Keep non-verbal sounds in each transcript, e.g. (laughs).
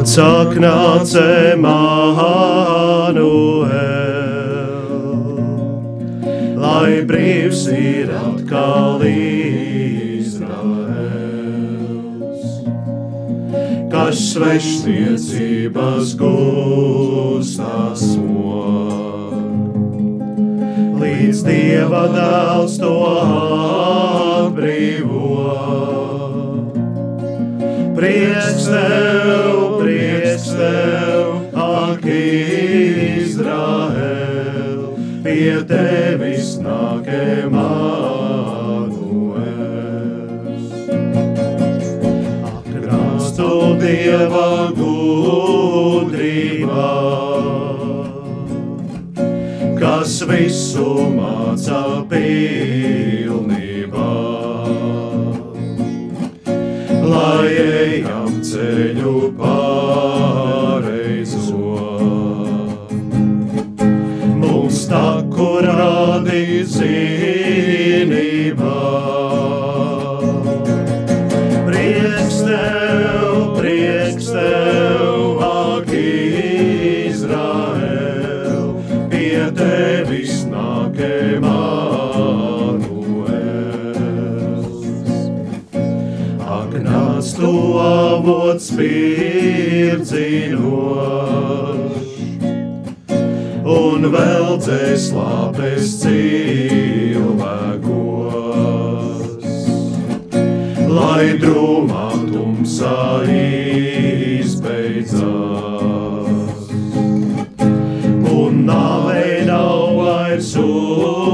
Nācāk, nāce Manuel, lai brīvs ir atkal Izraels, kas svešniecības gūstās līdz Dieva dēls to atbrīvo. Prieks tev, prieks tev, ak, Izraēl, pie tevis nāk Emanuels. Ak, nāc tu Dieva gudrībā, kas visu māca pilnībā lai ejam ceļu tu avots spirdzinošs, un vēl dzēs lāpes cilvēkos, lai drūmā tumsā izbeidzās. Un nav vairs uzvarās.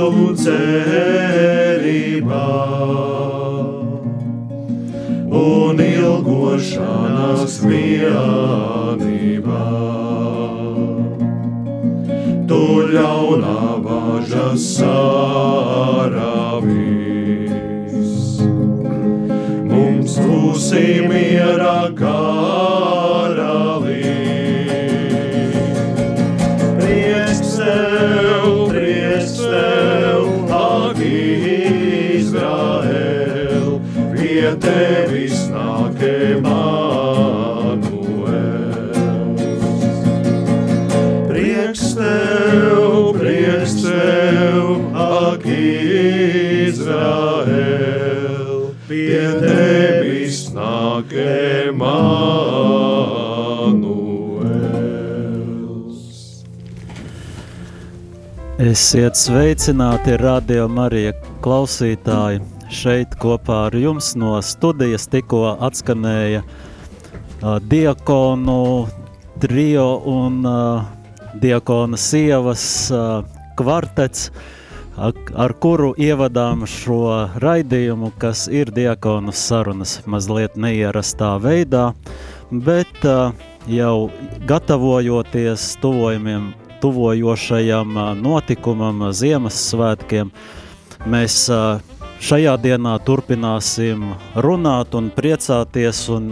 Tautu cerībā, un ilgošanās vienībā tu ļaunā bāža sārāvīs. Mums būsi miera karalī. Pie tevis nāk Emanuels. Esiet sveicināti, radio Marija klausītāji. Šeit kopā ar jums no studijas tikko atskanēja uh, diakonu trio un uh, diakona sievas uh, kvartets, ak- ar kuru ievadām šo raidījumu, kas ir diakonu sarunas mazliet neierastā veidā, bet jau gatavojoties tuvojumiem, tuvojošajam notikumam, Ziemassvētkiem, mēs šajā dienā turpināsim runāt un priecāties un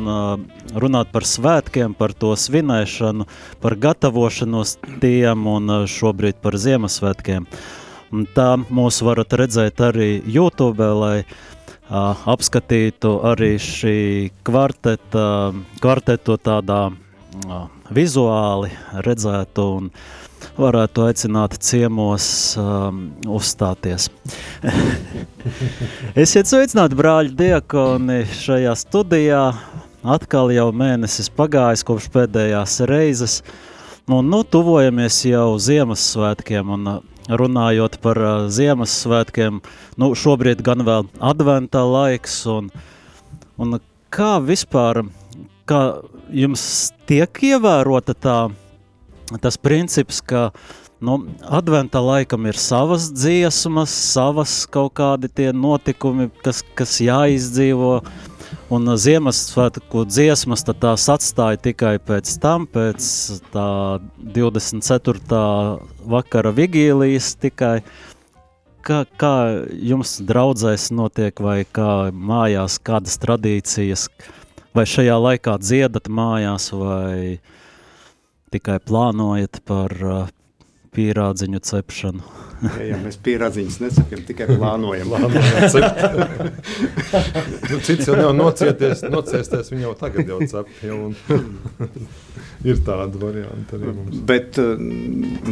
runāt par svētkiem, par to svinēšanu, par gatavošanos tiem un šobrīd par Ziemassvētkiem. Tā mūs varat redzēt arī YouTube, lai uh, apskatītu arī šī kvarteta, kvartetu tādā uh, vizuāli redzētu un varētu aicināt ciemos um, uzstāties. (laughs) Esiet sveicināti, brāļi diakoni, šajā studijā. Atkal jau mēnesis pagājis kopš pēdējās reizes. Un, nu, tuvojamies jau Ziemassvētkiem un runājot par uh, Ziemassvētkiem, nu, šobrīd gan vēl adventa laiks un, un kā vispār, kā jums tiek ievērota tā, tas princips, ka nu, adventa laikam ir savas dziesmas, savas kaut kādi tie notikumi, kas, kas jāizdzīvo, un Ziemassvētku dziesmas tās atstāja tikai pēc tam, pēc tā 24. vakara vigīlijas tikai. kā, kā jums draudzēs notiek, vai kā mājās, kādas tradīcijas, vai šajā laikā dziedat mājās, vai tikai plānojat par pīrādziņu cepšanu? jā, jā, mēs pierādziņus necepjam, tikai plānojam. nu, cits jau nav nocieties, nociesties, viņi jau tagad jau cep. Jau un (laughs) ir tāda varianta arī mums. Bet uh,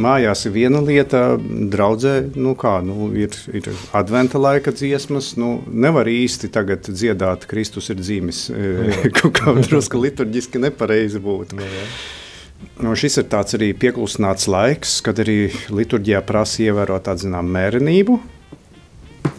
mājās ir viena lieta, draudzē, nu kā, nu, ir, ir adventa laika dziesmas, nu, nevar īsti tagad dziedāt, Kristus ir dzīmis, (laughs) kaut kā drusku liturģiski nepareizi būtu. No, jā. Nu, šis ir tāds arī pieklusināts laiks, kad arī liturģijā prasa ievērot tādu zinām mērenību.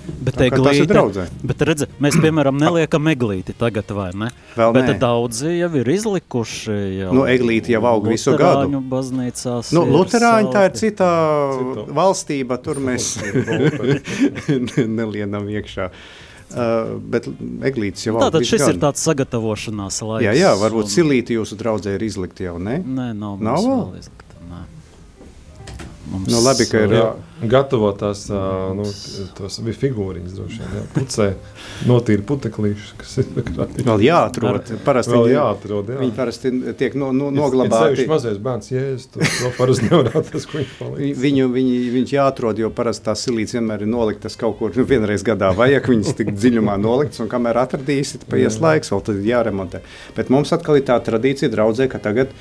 Bet, eglīte, bet redzi, mēs, piemēram, (clears throat) neliekam eglīti tagad, vai ne? Vēl bet nē. daudzi jau ir izlikuši. Jau nu, eglīti jau aug visu gadu. baznīcās. Nu, Luterāņi tā ir citā Cito. valstība, tur mēs (laughs) nelienam iekšā. Uh, Uh, bet eglītis jau Tātad šis gadu. ir tāds sagatavošanās laiks. Jā, jā varbūt un... silīti jūsu draudzē ir izlikti jau, ne? Nē, nav, nav vēl izlikta, nē. Mums, nu, labi, ka ir jā, gatavot tās nu, tos figūriņas droši vien, jā, pucē, notīri puteklīšus, kas ir krātīgi. Vēl jāatrod, parasti vēl jāatrod, jā. viņi parasti tiek no, no, noglabāti. Ir mazais bērns, jēzus, tu to parasti nevar atrast, ko viņš paliek. Viņu, viņi, viņš jāatrod, jo parasti tās silītes vienmēr ir noliktas kaut kur, nu, vienreiz gadā vajag viņas tik dziļumā noliktas, un kamēr atradīsi, paies laiks, vēl tad jāremontē. Bet mums atkal ir tā tradīcija draudzē, ka tagad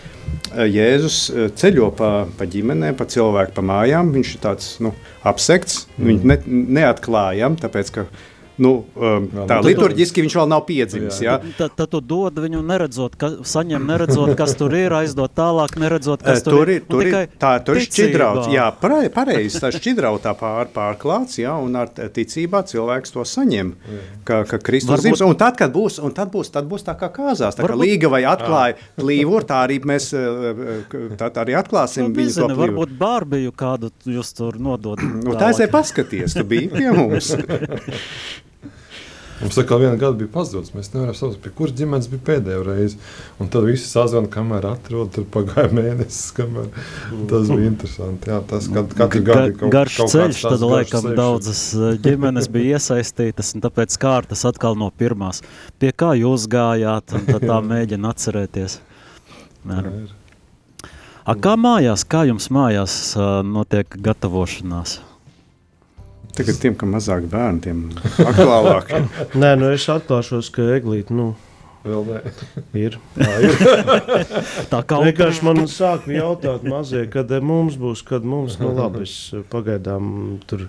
Jēzus ceļo pa, pa ģimenēm, pa cilvēku, pa mājām, viņš ir tāds, nu, apsekts. Mm. Viņu ne, neatklājam, tāpēc ka Nu, um, tā nu, liturģiski viņš vēl nav piedzimis. Jā. Jā. Tad, tad tu dod viņu, neredzot, ka, saņem, neredzot, kas tur ir, aizdod tālāk, neredzot, kas tur, tur ir. Tur ir tā, tur ir šķidrauts. Jā, pareizi, tā šķidrautā pār, pārklāts, jā, un ar ticībā cilvēks to saņem, ka, ka Kristus dzīves. Un tad, kad būs, un tad būs, tad būs tā kā kāzās, tā kā līga vai atklāja plīvur, tā arī mēs tā, tā arī atklāsim nu, viņu to plīvuru. Varbūt bārbiju kādu jūs tur nodod. Nu, tā es paskaties, tu biji pie mums. (laughs) Mums atkal viena gada bija pazudis. Mēs nevaram saprast, pie kuras ģimenes bija pēdējā reize. Un tad visi sazvanīja, kamēr atrod, tur pagāja mēnesis. Kamēr... Tas bija interesanti. Jā, tas kad, katru gadu ir kaut, garš kaut ceļš. Tad laikam ceļš. daudzas eh, ģimenes bija iesaistītas, un tāpēc kārtas atkal no pirmās. Pie kā jūs gājāt, un tā (laughs) mēģina atcerēties. Jā, A, kā mājās, kā jums mājās uh, notiek gatavošanās? Tagad tiem, kam mazāk bērnu, tiem aktuālāk. (laughs) Nē, nu es atklāšos, ka eglīte, nu, Vēl nē. Ir. (laughs) Tā ir. (laughs) tā kā vienkārši man sāk jautāt mazie, kad mums būs, kad mums, nu labi, es pagaidām tur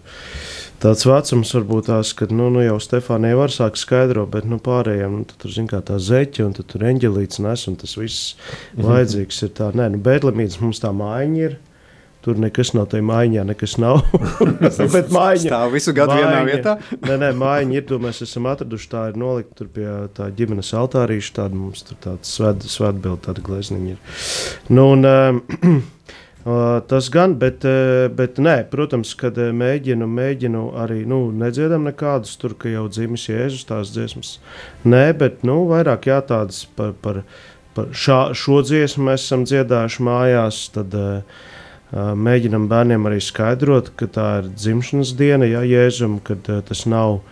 tāds vecums varbūt tās, kad, nu, nu jau Stefānija var sākt skaidrot, bet, nu, pārējiem, nu, tur, zin kā tā zeķi, un tur eņģelīts nes, un tas viss vajadzīgs ir tā, nē, nu, bēdlamīdz mums tā mājiņa ir, Tur nekas nav tajā maiņā, nekas nav. (laughs) Bet mājiņa tā visu gadu mājiņa, vienā vietā. nē, nē, mājiņa ir, to mēs esam atraduši. Tā ir nolikta tur pie tā ģimenes altārīša. Tāda mums tur tāda svētbilde, tāda glezniņa ir. Nu, un, (clears throat) uh, Tas gan, bet, bet nē, protams, kad mēģinu, mēģinu arī nu, nedziedam nekādus tur, ka jau dzimis Jēzus tās dziesmas. Nē, bet nu, vairāk jā, tādas par, par, par šā, šo dziesmu mēs esam dziedājuši mājās. Tad, uh, Mēģinam bērniem arī skaidrot, ka tā ir dzimšanas diena, ja jēzum, ka tas nav,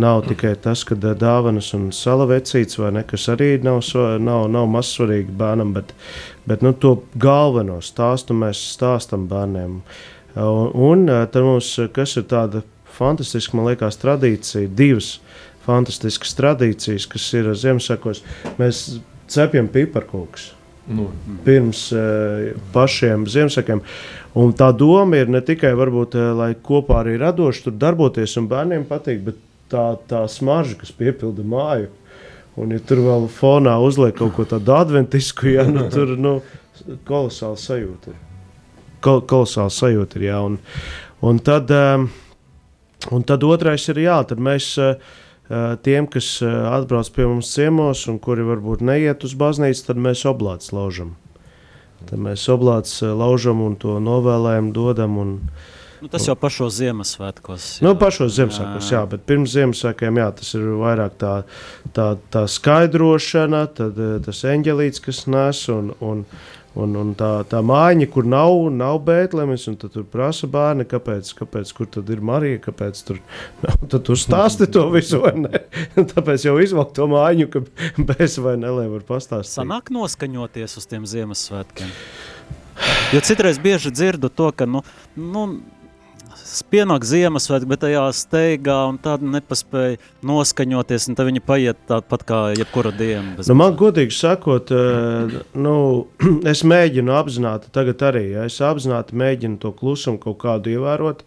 nav tikai tas, ka dāvanas un salavecīts vai nekas arī nav, nav, nav mazsvarīgi bērnam, bet, bet nu, to galveno stāstu mēs stāstam bērniem. Un, un tad mums, kas ir tāda fantastiska, man liekas, tradīcija, divas fantastiskas tradīcijas, kas ir Ziemassvētkos, mēs cepjam piparkūkus. Nu. Pirms uh, pašiem Ziemassvētkiem. Un tā doma ir ne tikai varbūt, uh, lai kopā arī radoši tur darboties un bērniem patīk, bet tā, tā smarža, kas piepilda māju. Un, ja tur vēl fonā uzliek kaut ko tādu adventisku, ja, nu, tur nu, kolosāli sajūta. Kol, kolosāli sajūta ir. Jā, un, un, tad, um, un tad otrais ir, jā, tad mēs. Uh, Eh, tiem, kas eh, atbrauc pie mums ciemos un kuri varbūt neiet uz baznīcu, tad mēs oblāts laužam. Tad mēs oblāts eh, laužam un to novēlējam, dodam. Un, nu, tas jau pašos Ziemassvētkos. Jā. Nu, pašos Ziemassvētkos, jā, bet pirms Ziemassvētkiem jā, tas ir vairāk tā, tā, tā skaidrošana, tad tas eņģelīts, kas nes un, un, Un, un tā, tā mājiņa, kur nav, nav bētlemes, un tur prasa bērni, kāpēc, kāpēc kur tad ir Marija, kāpēc tur (laughs) nav. Tad tu stāsti to visu, vai ne? (laughs) Tāpēc jau izvelk to mājiņu, ka (laughs) bez vai nelē var pastāstīt. Sanāk noskaņoties uz tiem Ziemassvētkiem. Jo citreiz bieži dzirdu to, ka, nu, nu pienāk Ziemassvētki, bet tajā steigā un tāda nepaspēja noskaņoties, un tad viņi paiet tāpat kā jebkura diena. Nu, man godīgi sakot, eh, nu, (clears throat) es mēģinu apzināti, tagad arī, ja, es apzināti mēģinu to klusumu kaut kādu ievērot,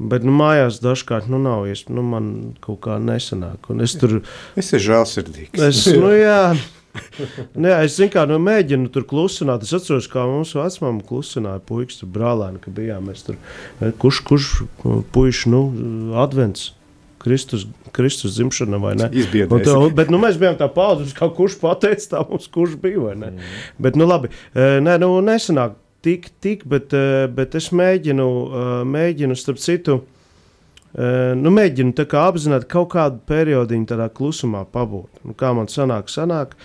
Bet nu, mājās dažkārt nu, nav iespējams. Nu, man kaut kā nesanāk. Un es tur. Es esmu žēlsirdīgs. Es, nu, (laughs) jā, Nē, es kā, nu, mēģinu tur klusināt. Es atceros, kā mums vecmāmiņa klusināja puikas, tur brālēni, ka bijām mēs tur. Eh, kurš, kurš puikas, nu, advents. Kristus, Kristus dzimšana vai ne? Tā, bet nu, mēs bijām tā paudze, kā kurš pateica, tā mums kurš bija. vai ne? Mm. Bet, nu, labi, eh, nē, nu, nesanāk tik, tik, bet, bet es mēģinu, mēģinu starp citu, nu, mēģinu apzināti kaut kādu periodu tādā klusumā pabūt. Nu, kā man sanāk, sanāk.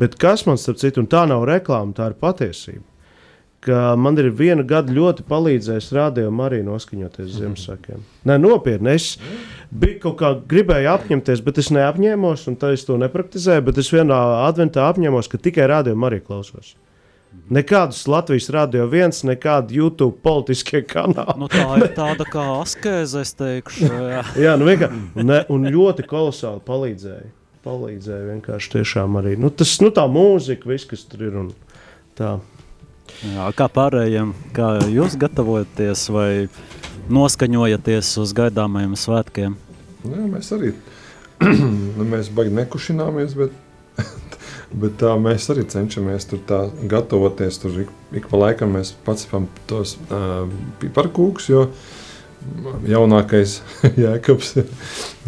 Bet kas man starp citu, un tā nav reklāma, tā ir patiesība. Man ir viena gada ļoti palīdzējis rādījumam arī noskaņoties mm. Ziemassvētkiem. Nē, nopietni. Es biju kaut kā gribēju apņemties, bet es neapņēmos, un tā es to nepraktizēju. Bet es vienā adventā apņēmos, ka tikai rādījumam arī klausos. Nekādus Latvijas radio viens, nekādu YouTube politiskie kanāli. Nu, tā ir (laughs) tāda kā askeze, es teikšu. Jā, (laughs) jā nu vienkārši. Ne, un ļoti kolosāli palīdzēja. Palīdzēja vienkārši tiešām arī. Nu, tas, nu tā mūzika, viss, kas tur ir un tā. Jā, kā pārējiem, kā jūs gatavojaties vai noskaņojaties uz gaidāmajiem svētkiem? Jā, mēs arī (clears throat) nu, mēs baigi nekušināmies, bet Bet tā, mēs arī cenšamies tur gatavoties. Tur ik, ik pa laikam mēs pacepam tos uh, piparkūkus, jo jaunākais (laughs) jēkabs,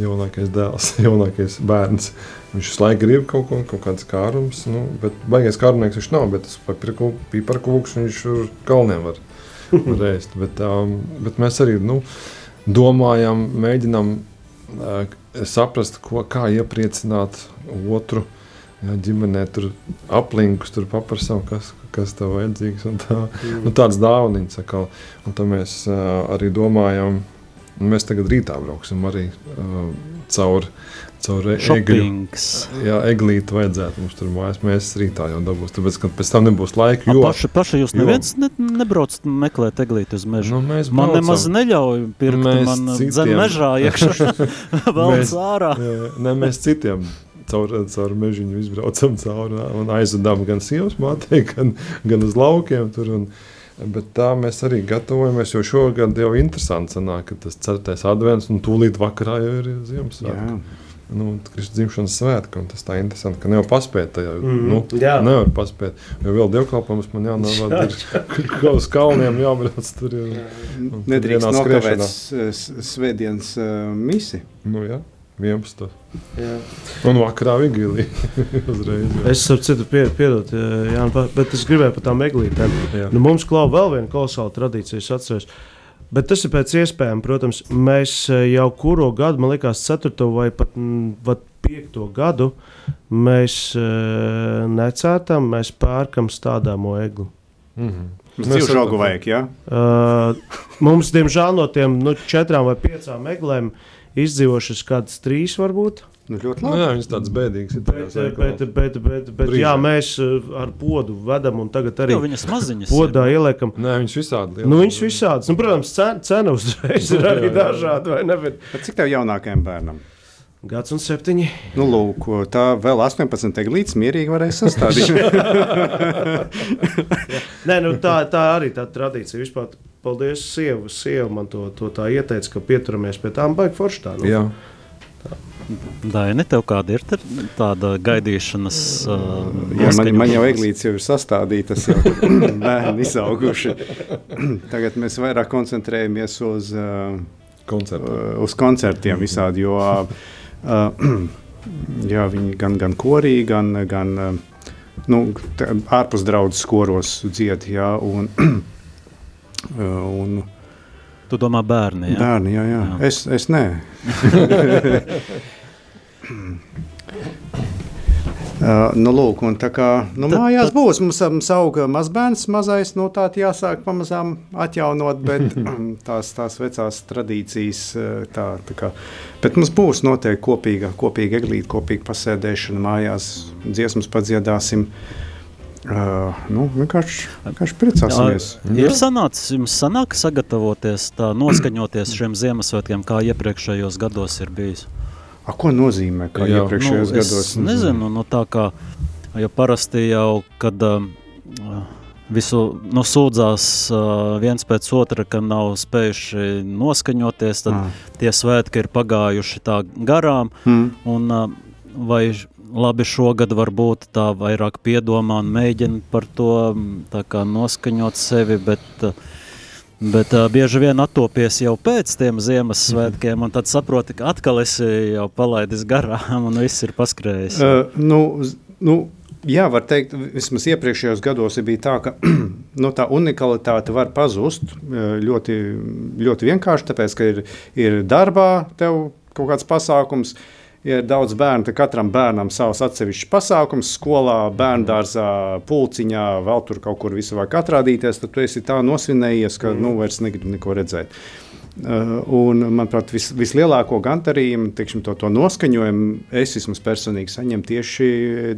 jaunākais dēls, (laughs) jaunākais bērns. Viņš visu laiku grib kaut ko, kaut kādas kārums, nu, bet baigais kārumnieks viņš nav, bet tas piparkūks viņš uz kalniem var, var (laughs) ēst. Bet, um, bet mēs arī nu, domājam, mēģinam uh, saprast, ko, kā iepriecināt otru Jā, ģimenē tur aplinkus, tur paprasām, kas, kas tev vajadzīgs. Tā, mm. nu, tāds dāvaniņš atkal. Un tad mēs uh, arī domājam, mēs tagad rītā brauksim arī uh, caur, caur egļu. Jā, eglīti vajadzētu mums tur mājās. Mēs rītā jau dabūs, tāpēc, ka pēc tam nebūs laika. Jo, A, paši, paši jūs neviens ne, nebrauc meklēt eglīti uz mežu. Nu, man braucam. nemaz neļauj pirkt mēs man citiem. zem mežā iekšā (laughs) vēl ārā. Jā, ne, mēs citiem caur, caur mežiņu izbraucam cauri un aizvedām gan sievas mātei, gan, gan uz laukiem. Tur, un, Bet tā mēs arī gatavojamies, jo šogad jau ir interesanti, sanāk, ka tas 4. advents un tūlīt vakarā jau ir Ziemassvētku. Nu, Kristus dzimšanas svētki, un tas tā interesanti, ka nevar paspēt. Tajā, mm, nu, jā, nevar paspēt. Jo vēl dievkalpojums man ir (laughs) uz kalniem jābrauc tur. Jā. Nedrīkst nokavēt svētdienas uh, misi. Nu, jā. 11. Jā. Un vakarā vigīlī. (laughs) es saprotu, pie, piedod, jā, bet es gribēju par tām eglītēm. Nu, mums klāva vēl viena kolosāla tradīcija, es atceros. Bet tas ir pēc iespējām, protams, mēs eh, jau kuru gadu, man liekas, 4. vai pat, pat 5. gadu mēs uh, necētam, mēs pērkam stādāmo egli. Mm -hmm. Mums ir žogu vajag, jā? Ja? Uh, mums, diemžēl, no tiem nu, četrām vai piecām eglēm uh, izdzīvojušas kādas trīs, varbūt. Nu, ļoti labi. Nu, jā, viņas tādas bēdīgas ir. Bet, bet, bet, bet, bet jā, mēs uh, ar podu vedam, un tagad arī viņas maziņas. Podā ieliekam. Nē, viņas visādi. Nu, viņas visādas. Nu, protams, cena, cena uzreiz (laughs) ir arī dažāda, vai ne? Bet... Bet cik tev jaunākajam bērnam? Gads un septiņi. Nu, lūk, tā vēl 18 līdz mierīgi varēs sastādīt. (laughs) Nē, nu, tā, tā arī tā tradīcija vispār paldies, sieva, sieva man to, to tā ieteica, ka pieturamies pie tām baigi forši tā. Nu. Jā. Daini, tev kāda ir tāda gaidīšanas? Uh, Jā, man, man jau eglītes jau ir sastādītas, jau (clears throat) bērni izauguši. (clears throat) Tagad mēs vairāk koncentrējamies uz, uh, Koncertu. uh, uz koncertiem visādi, jo uh, (clears throat) jā, viņi gan, gan korī, gan, gan nu, ārpus draudzes koros dzied, jā, un (clears throat) Un, tu domā bērni? Jā, bērni, jā, jā. jā. Es, es nē. (laughs) (laughs) Uh, nu, lūk, un tā kā nu, Tad- mājās tad- būs, mums, mums auga mazbērns, mazais, nu tā jāsāk pamazām atjaunot, bet (laughs) tās, tās vecās tradīcijas, uh, tā, tā kā, bet mums būs noteikti kopīga, kopīga eglīte, kopīga pasēdēšana mājās, dziesmas padziedāsim. Uh, nu, vienkārši, vienkārši priecāsimies. Ir sanācis, jums sanāk sagatavoties, tā noskaņoties šiem Ziemassvētkiem, kā iepriekšējos gados ir bijis? A, ko nozīmē, kā Jā. iepriekšējos nu, gados? Es nezinu, nu, tā kā jo parasti jau, kad um, visu nu, sūdzās uh, viens pēc otra, ka nav spējuši noskaņoties, tad Ah. tie svētki ir pagājuši tā garām. Mm. Un, uh, vai labi šogad varbūt tā vairāk piedomā un mēģina par to mm, noskaņot sevi, bet, uh, bet uh, bieži vien attopies jau pēc tiem Ziemassvētkiem, un tad saproti, ka atkal esi jau palaidis garām un viss ir paskrējis. Uh, nu, nu, jā, var teikt, vismaz iepriekšējos gados bija tā, ka (clears throat) nu, tā unikalitāte var pazust uh, ļoti, ļoti vienkārši, tāpēc, ka ir, ir darbā tev kaut kāds pasākums. Ja ir daudz bērnu, tad katram bērnam savs atsevišķs pasākums, skolā, bērngārzā, pulciņā, vēl tur kaut kur visur vajag atrādīties. Tad tu esi tā nosvinējies, ka nu, vairs negribu neko redzēt. Uh, un, manuprāt, vis, vislielāko gandarījumu, tikšim, to, to noskaņojumu es vismaz personīgi saņemu tieši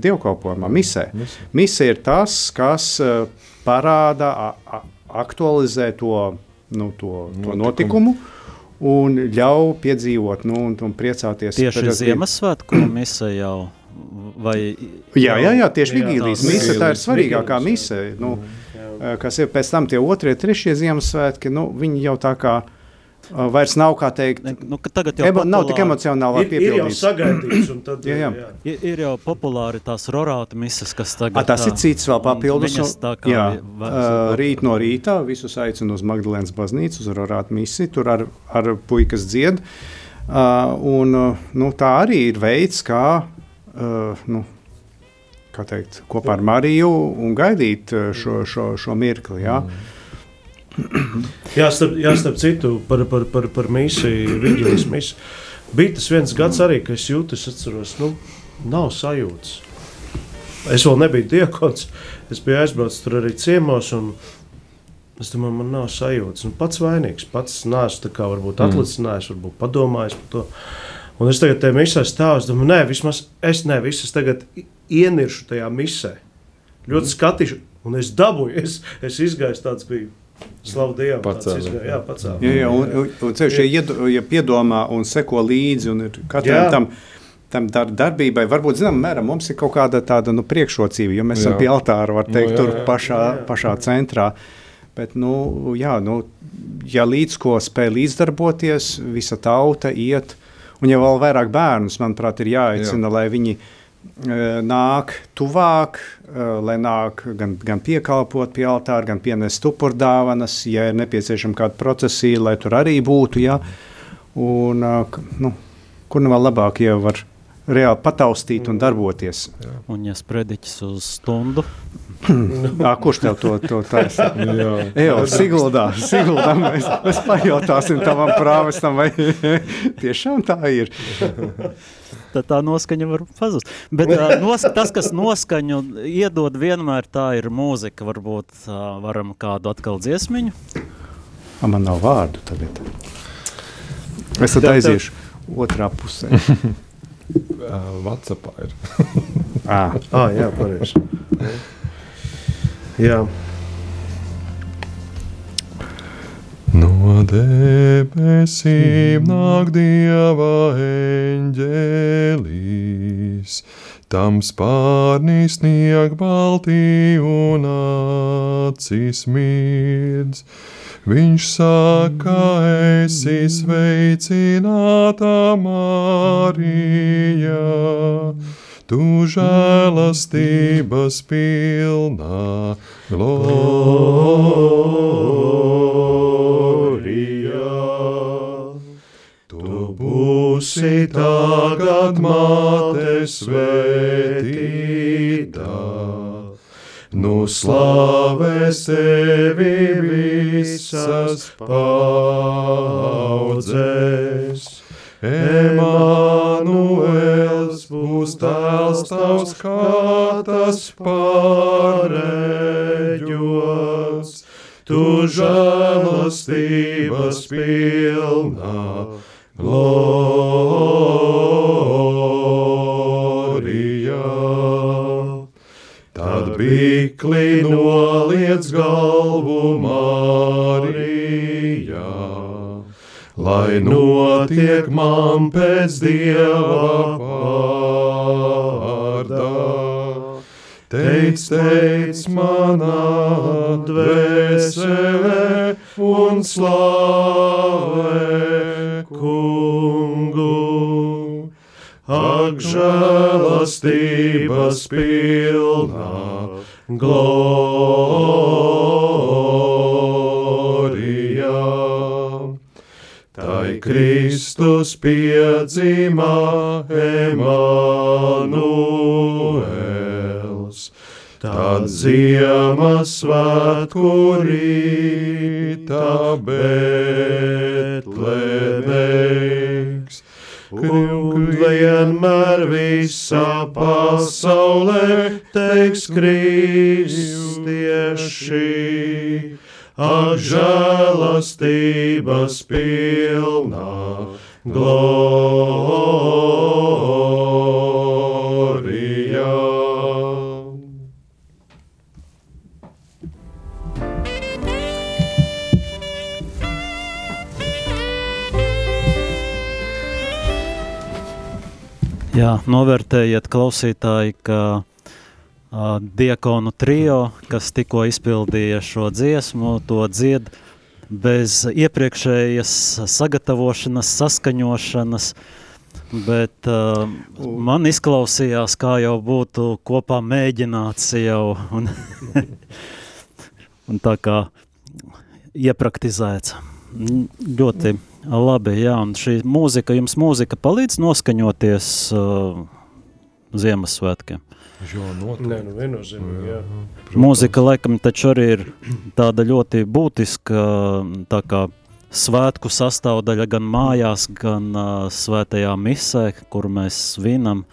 dievkalpojumā, misē. Mise ir tas, kas uh, parāda, a, a, aktualizē to, nu, to, to notikumu. Un ļauj piedzīvot, nu, un, un priecāties Tieši par- Ziemassvētku (clears throat) mise jau. Vai, Jā, jā, jā tieši Jā, Vigīlijas mise, tā ir svarīgākā mise. Nu, eh, kas ir pēc tam tie otrie, trešie Ziemassvētki, nu, viņi jau tā kā uh, vairs nav, kā teikt, nu, ka tagad jau emo, nav tik populāri- emocionāli Ir, ir jau sagaidīts, un tad (clears throat) Jā, jā. jā. Ir, jau populāri tās rorāta mises, kas A, tagad tas ir cits vēl papildus. tā kā Jā, uh, rīt no rīta visus aicinu uz Magdalēnas baznīcu, uz Rorātu misiju, tur ar, ar puikas dzied. Uh, un, uh, nu, tā arī ir veids, kā, uh, nu, kā teikt, kopā ar Mariju un gaidīt uh, šo, šo, šo mirkli. Jā. Jā, starp, jā, starp citu, par, par, par, par misiju, Vigilijas misiju. Bija tas viens gads arī, kad es jūtu, es atceros, nu, nav sajūtas. Es vēl nebiju diakons, es biju aizbraucis tur arī ciemos, un es domāju, man nav sajūtas. Un pats vainīgs, pats kā varbūt atlicinājis, varbūt padomājis par to. Un es tagad tam misē stāvu, es domāju, nē, vismaz es ne, visas tagad ieniršu tajā misē. Ļoti skatīšu, un es dabūju, es, es izgāju tāds biju. Slavu Dievam, tāds Pacēli. izgāja, jā, pacēli. Jā, jā, un, un, un ceļš, ja, ja piedomā un seko līdzi, un ir katram Jā. tam, tam dar, darbībai, varbūt, zinām, mērā mums ir kaut kāda tāda nu, priekšrocība, jo mēs esam Jā. pie altāra, var teikt, Nu, jā, tur jā. pašā, Jā, jā. pašā centrā. Bet, nu, jā, nu, ja līdz ko spēj līdzdarboties, visa tauta iet, un ja vēl vairāk bērnus, manuprāt, ir jāaicina, jā. lai viņi e, nāk tuvāk, lai nāk gan, gan piekalpot pie altāra, gan pienest upurdāvanas, ja ir nepieciešama kāda procesija, lai tur arī būtu. Ja? Un, nu, kur nu vēl labāk, ja var reāli pataustīt un darboties. Un ja sprediķis uz stundu, (clears throat) À, kurš tev to, to taisa? (laughs) Jā. Jā, Siguldā, Siguldā mēs, mēs pajautāsim tavam prāvestam, vai (laughs) tiešām tā ir. (laughs) tad tā noskaņa var pazust. Bet ā, nos, tas, kas noskaņu iedod vienmēr, tā ir mūzika. Varbūt ā, varam kādu atkal dziesmiņu. A, man nav vārdu tagad. Es tad aiziešu otrā pusē. Uh, Whatsappā ir. À, Ah, jā, pareizi. Jā, No debesīm nāk dieva eņģelis, tam spārnī snieg baltī un acis mirdz. Viņš saka, esi sveicināta Marija, tu žēlastības pilnā glorijā. Tu būsi tagad māte svētītā. Nu slavēs tevi visas paudzes. Emanuels būs tēls tavs kā tas pārēģots, tu žēlastības pilnā glorijā. Tad bikli noliec galvu Mārijā lai notiek man pēc dieva vārdā. Teic, teic, manā dvēselē un slavē kungu. Ak, žēlastības pilnā glorijā. Tai Kristus piedzima Emanuels, Ziemassvētku rīta Betlemeiks. Un vienmēr visā pasaulē teiks kristieši, ak, žēlastības pilnā glorijā. Jā, novērtējiet, klausītāji, ka uh, diakonu trio, kas tikko izpildīja šo dziesmu, to dzied bez iepriekšējas sagatavošanas, saskaņošanas, bet uh, man izklausījās, kā jau būtu kopā mēģināts jau un, (laughs) un tā kā iepraktizēts. Mm, Ļoti labi, jā, un šī mūzika, jums mūzika palīdz noskaņoties uh, Ziemassvētkiem. Jo noteikti. Nē, nu viennozīmīgi, jā. Mūzika, laikam, taču arī ir tāda ļoti būtiska tā kā svētku sastāvdaļa gan mājās, gan uh, svētajā misē, kur mēs svinam.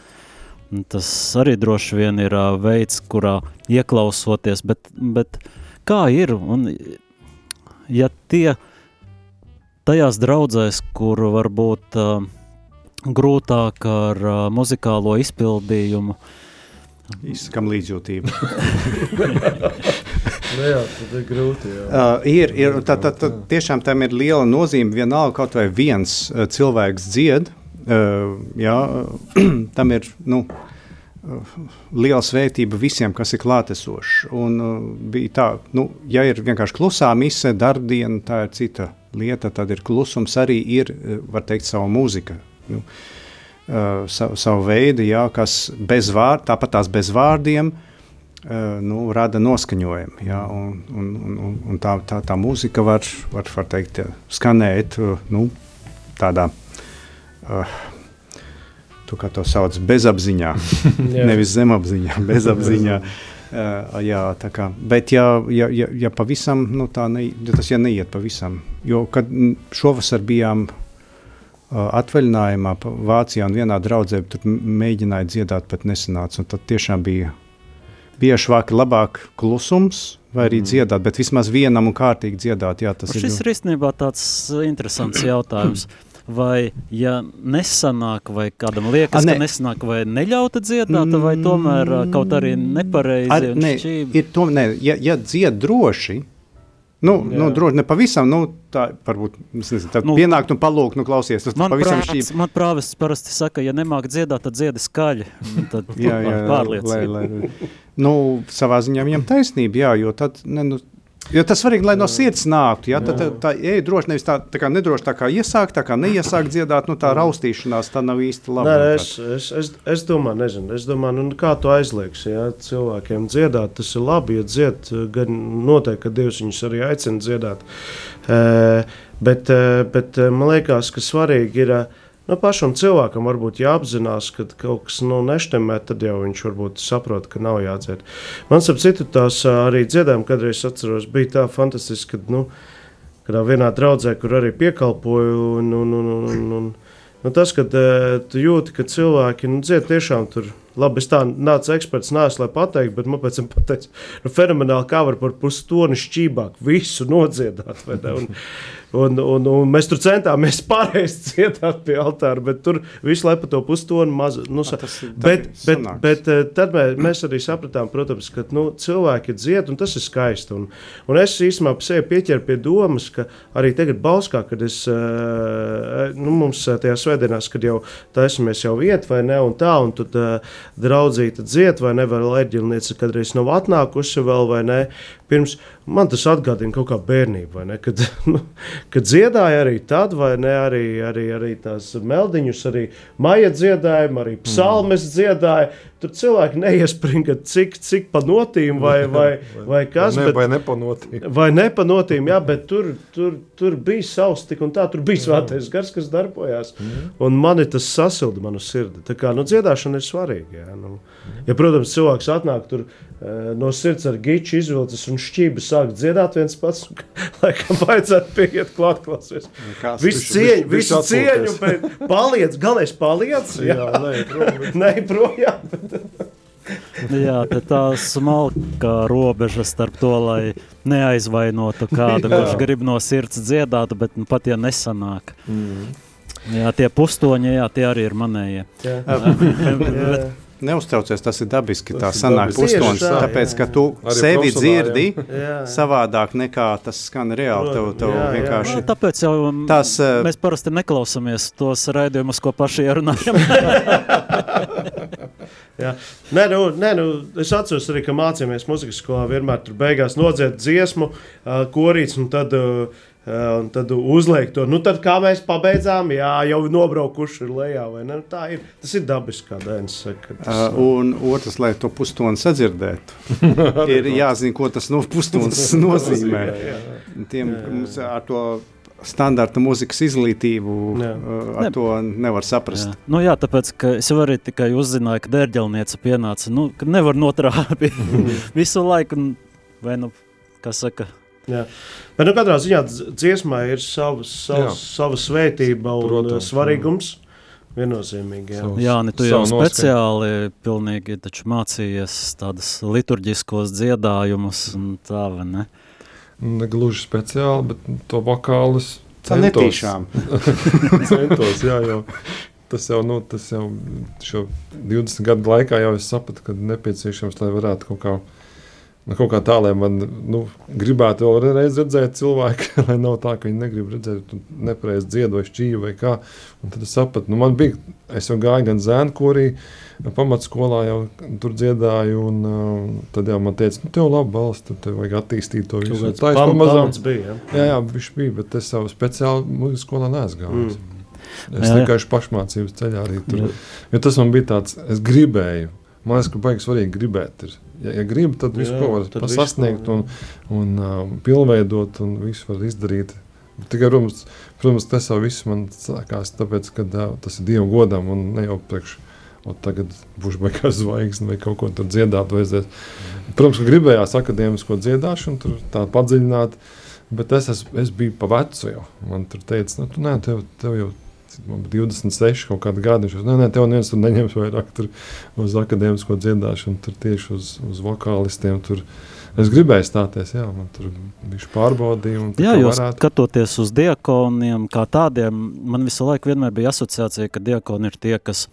Un Tas arī droši vien ir uh, veids, kurā ieklausoties, bet, bet kā ir? Un, ja tie tajās draudzēs, kur varbūt uh, grūtāk ar uh, muzikālo izpildījumu, Izsakām līdzjūtību. (laughs) Nu, jā, tad ir grūti. Jā. Uh, ir, ir tā, tā, tā, tiešām tam ir liela nozīme. Vienalga, kaut vai viens uh, cilvēks dzied, uh, jā, (clears throat) tam ir nu, liela svētība visiem, kas ir klātesoši. Un, uh, bija tā, nu, ja ir vienkārši klusā mise, darbdiena, tā ir cita lieta, tad ir klusums arī ir, uh, var teikt, sava mūzika. Nu, uh, savu, savu veidu, jā, kas bez vārda, tāpat tās bez vārdiem, uh, nu, rada noskaņojumu. Jā, un, un, un, un- tā, tā, tā mūzika var, var, var teikt, skanēt uh, nu, tādā. Uh, Tu kā to sauc, bezapziņā, (laughs) nevis zemapziņā, (laughs) bezapziņā. Uh, jā, tā kā, bet, ja, ja, ja, ja pavisam, nu, tā ne, ja tas ja neiet pavisam, jo kad šovasar bijām uh, atvaļinājumā pa- Vācijā un vienā draudzē, tur mēģināja dziedāt, bet nesanāca. Un tad tiešām bija bieži vāk labāk klusums vai arī mm. dziedāt, bet vismaz vienam un kārtīgi dziedāt. Jā, tas Šis ir ir īstenībā tāds interesants (clears throat) jautājums. Vai, ja nesanāk, vai kādam liekas, A, ka nē. nesanāk, vai neļauta dziedāt, vai tomēr ā, kaut arī nepareizi Ar, un ne, šķīvi? ir to, ne, ja, ja dzied droši, nu, Jā. nu, droši ne pavisam, nu, tā varbūt, es nezinu, tad Nu, pienākt un palūkt, nu, klausies, tas Man, pavisam prāvis, šķīvi. man prāvests parasti saka, ja nemāk dziedāt, tad dziedi skaļi. Tad Jā, jā, lai, pārliecīgi. lai, nu, savā ziņā viņam taisnība, jā, jo tad, ne, nu, jo tas svarīgi, lai no sirds nāktu, jā, tad tā, tā ej droši, nevis tā, tā kā nedroši tā kā iesākt, tā kā neiesākt dziedāt, nu, tā raustīšanās, tā nav īsti labi. Nē, es, es, es, es domāju, nezinu, es domāju, nu, kā tu aizliegsi ja, cilvēkiem dziedāt. Tas ir labi, ja dzied, gan noteikti, ka Dievs viņus arī aicina dziedāt. E, bet, bet man liekas, ka svarīgi ir. e, Nu, pašam cilvēkam varbūt jāapzinās, ka kaut kas nu, neštemē, tad jau viņš varbūt saprot, ka nav jādzied. Man ap citu tās arī dziedājumi, kādreiz atceros, bija tā fantastiski, ka nu, kādā vienā draudzē, kur arī piekalpoju. Un, un, un, un, un, nu, tas, kad tu jūti, ka cilvēki nu, dzied tiešām tur labi, es tā nācu eksperts, neesmu, lai pateiktu, bet man pēc tam pateica, nu, fenomenāli, kā var par pustoni šķībāk visu nodziedāt. Un, Un, un, un mēs tur centāmies (laughs) pareizi dziedāt pie altāra, bet tur visu laiku pa to pustoni maz. Nu, sa, bet, bet, bet, bet eh, tad mē, mēs arī sapratām, protams, ka nu, cilvēki dzied, un tas ir skaisti. Un, un es īstenībā sevi pieķeru pie domas, ka arī tagad Bauskā, kad es, eh, nu, mums eh, tajā svētdienās, kad jau taisamies jau vietu vai ne, un tā, un tad draudzīta dzied vai ne, vai leģilniece kādreiz nav atnākusi vēl vai ne, pirms man tas atgādina kaut kā bērnību, ne, kad, nu, (laughs) kad dziedāja arī tad, vai ne, arī, arī, arī tās meldiņus, arī maija dziedājumu, arī psalmes mm. dziedāja. Tur cilvēki neiespringa, cik, cik pa notīm vai, (laughs) vai, vai kas. Ne, bet, vai nepanotīm. Vai nepanotīm, jā, bet tur, tur, tur bija savs tik un tā, tur bija svētais gars, kas darbojās. Mm. Un mani tas sasilda manu sirdi. Tā kā, nu, dziedāšana ir svarīga, jā. Nu, ja, protams, cilvēks atnāk tur Eh, no sirds ar giču izvilcis un šķību sāk dziedāt viens pats. (laughs) Laikam vajadzētu pieiet klāt, klausies. Visu cieņu, visu cieņu, bet paliec, galēs paliec. (laughs) Jā, jā nē, projām. nē, projām. Jā, tā smalka robeža starp to, lai neaizvainotu kādu, kurš grib no sirds dziedāt, bet nu, pat ja nesanāk. Mm. Jā, tie pustoņi, jā, tie arī ir manējie. Jā. (laughs) bet, Neuztraucies, tas ir dabiski. Tā sanāk pustonis, tāpēc, ka tu Arī sevi dzirdi jā. savādāk nekā tas skan reāli. Tev, tev jā, vienkārši... jā. Nu, tāpēc jau tās, uh, mēs parasti neklausāmies tos raidījumus, ko paši ierunājam. (laughs) (laughs) Jā. Nē, nu, nē, nu, es atceros arī, ka mācījāmies muzikas skolā. Vienmēr tur beigās nodziet dziesmu, uh, korīts, un tad uh, Un tad uzliek to, nu, tad kā mēs pabeidzām, jā, jau nobraukuši ir lejā. Nu, tā ir. Tas ir dabiski, kā Dainis saka. Tas, uh, un otrs, lai to pustoni sadzirdētu, (laughs) ir jāzina, ko tas no pustonis (laughs) nozīmē. jā, jā, jā. Tiem jā, jā. ar to standarta mūzikas izglītību jā. ar ne. to nevar saprast. Jā. Nu, jā, tāpēc es arī tikai uzzināju, ka dērģelniece pienāca. Nu, nevar notrāpīt (laughs) visu laiku, vai nu, kas saka, Jā. Bet nu, katrā ziņā dziesmā ir savas, savas, sava svētība un Protams, svarīgums. Viennozīmīgi. Jā, jā ne, tu jau speciāli pilnīgi mācījies tādas liturģiskos dziedājumus un tā, vai ne? Ne gluži speciāli, bet to vokālus centos. Netīšām. (laughs) centos, jā, jo tas jau, nu, tas jau 20 gadu laikā jau es sapratu, ka nepieciešams, lai varētu kaut kā Nu, kaut kā tā, lai man nu, gribētu vēlreiz redzēt cilvēku, (laughs) lai nav tā, ka viņi negrib redzēt, nepareizi dziedošu čīju vai kā. Un tad es sapratu, nu, man bija, es jau gāju gan zēnu korī, pamatskolā jau tur dziedāju, un uh, tad jau man teica, nu, tev labi balsts, tad tev vajag attīstīt to visu. Tā ir pamazām. Bija, ja? Jā, jā, viņš bija, bet es savu speciāli mūzikas skolā neesmu gājis. Mm. Es tikai pašmācības ceļā arī tur. Jo tas man bija tāds, es gribēju. Man liekas, ka baigi svarīgi gribēt. Ir ja, ja gribi, tad visu ko var sasniegt un, un um, pilnveidot un visu var izdarīt. Tikai, protams, protams tas jau viss man sākās, tāpēc, ka uh, tas ir Dieva godam un ne jau priekš. Tagad būšu beigās zvaigznes vai kaut ko tur dziedāt. Vajadzēs. Protams, ka gribējās akadēmisko dziedāšanu, tur tā padziļināt, bet es, es, es biju pa vecu jau. Man tur teica, nu, tu, nē, tev, tev jau man bija 26 kaut kādi gadi. Viņš teica, nē, nē, tev neviens tur neņems vairāk tur uz akadēmisko dziedāšanu, tur tieši uz, uz vokālistiem. Tur. Es gribēju stāties, jā, man tur bija pārbaudījumi. Jā, jo varētu... skatoties uz diakoniem, kā tādiem, man visu laiku bija asociācija, ka diakoni ir tie, kas,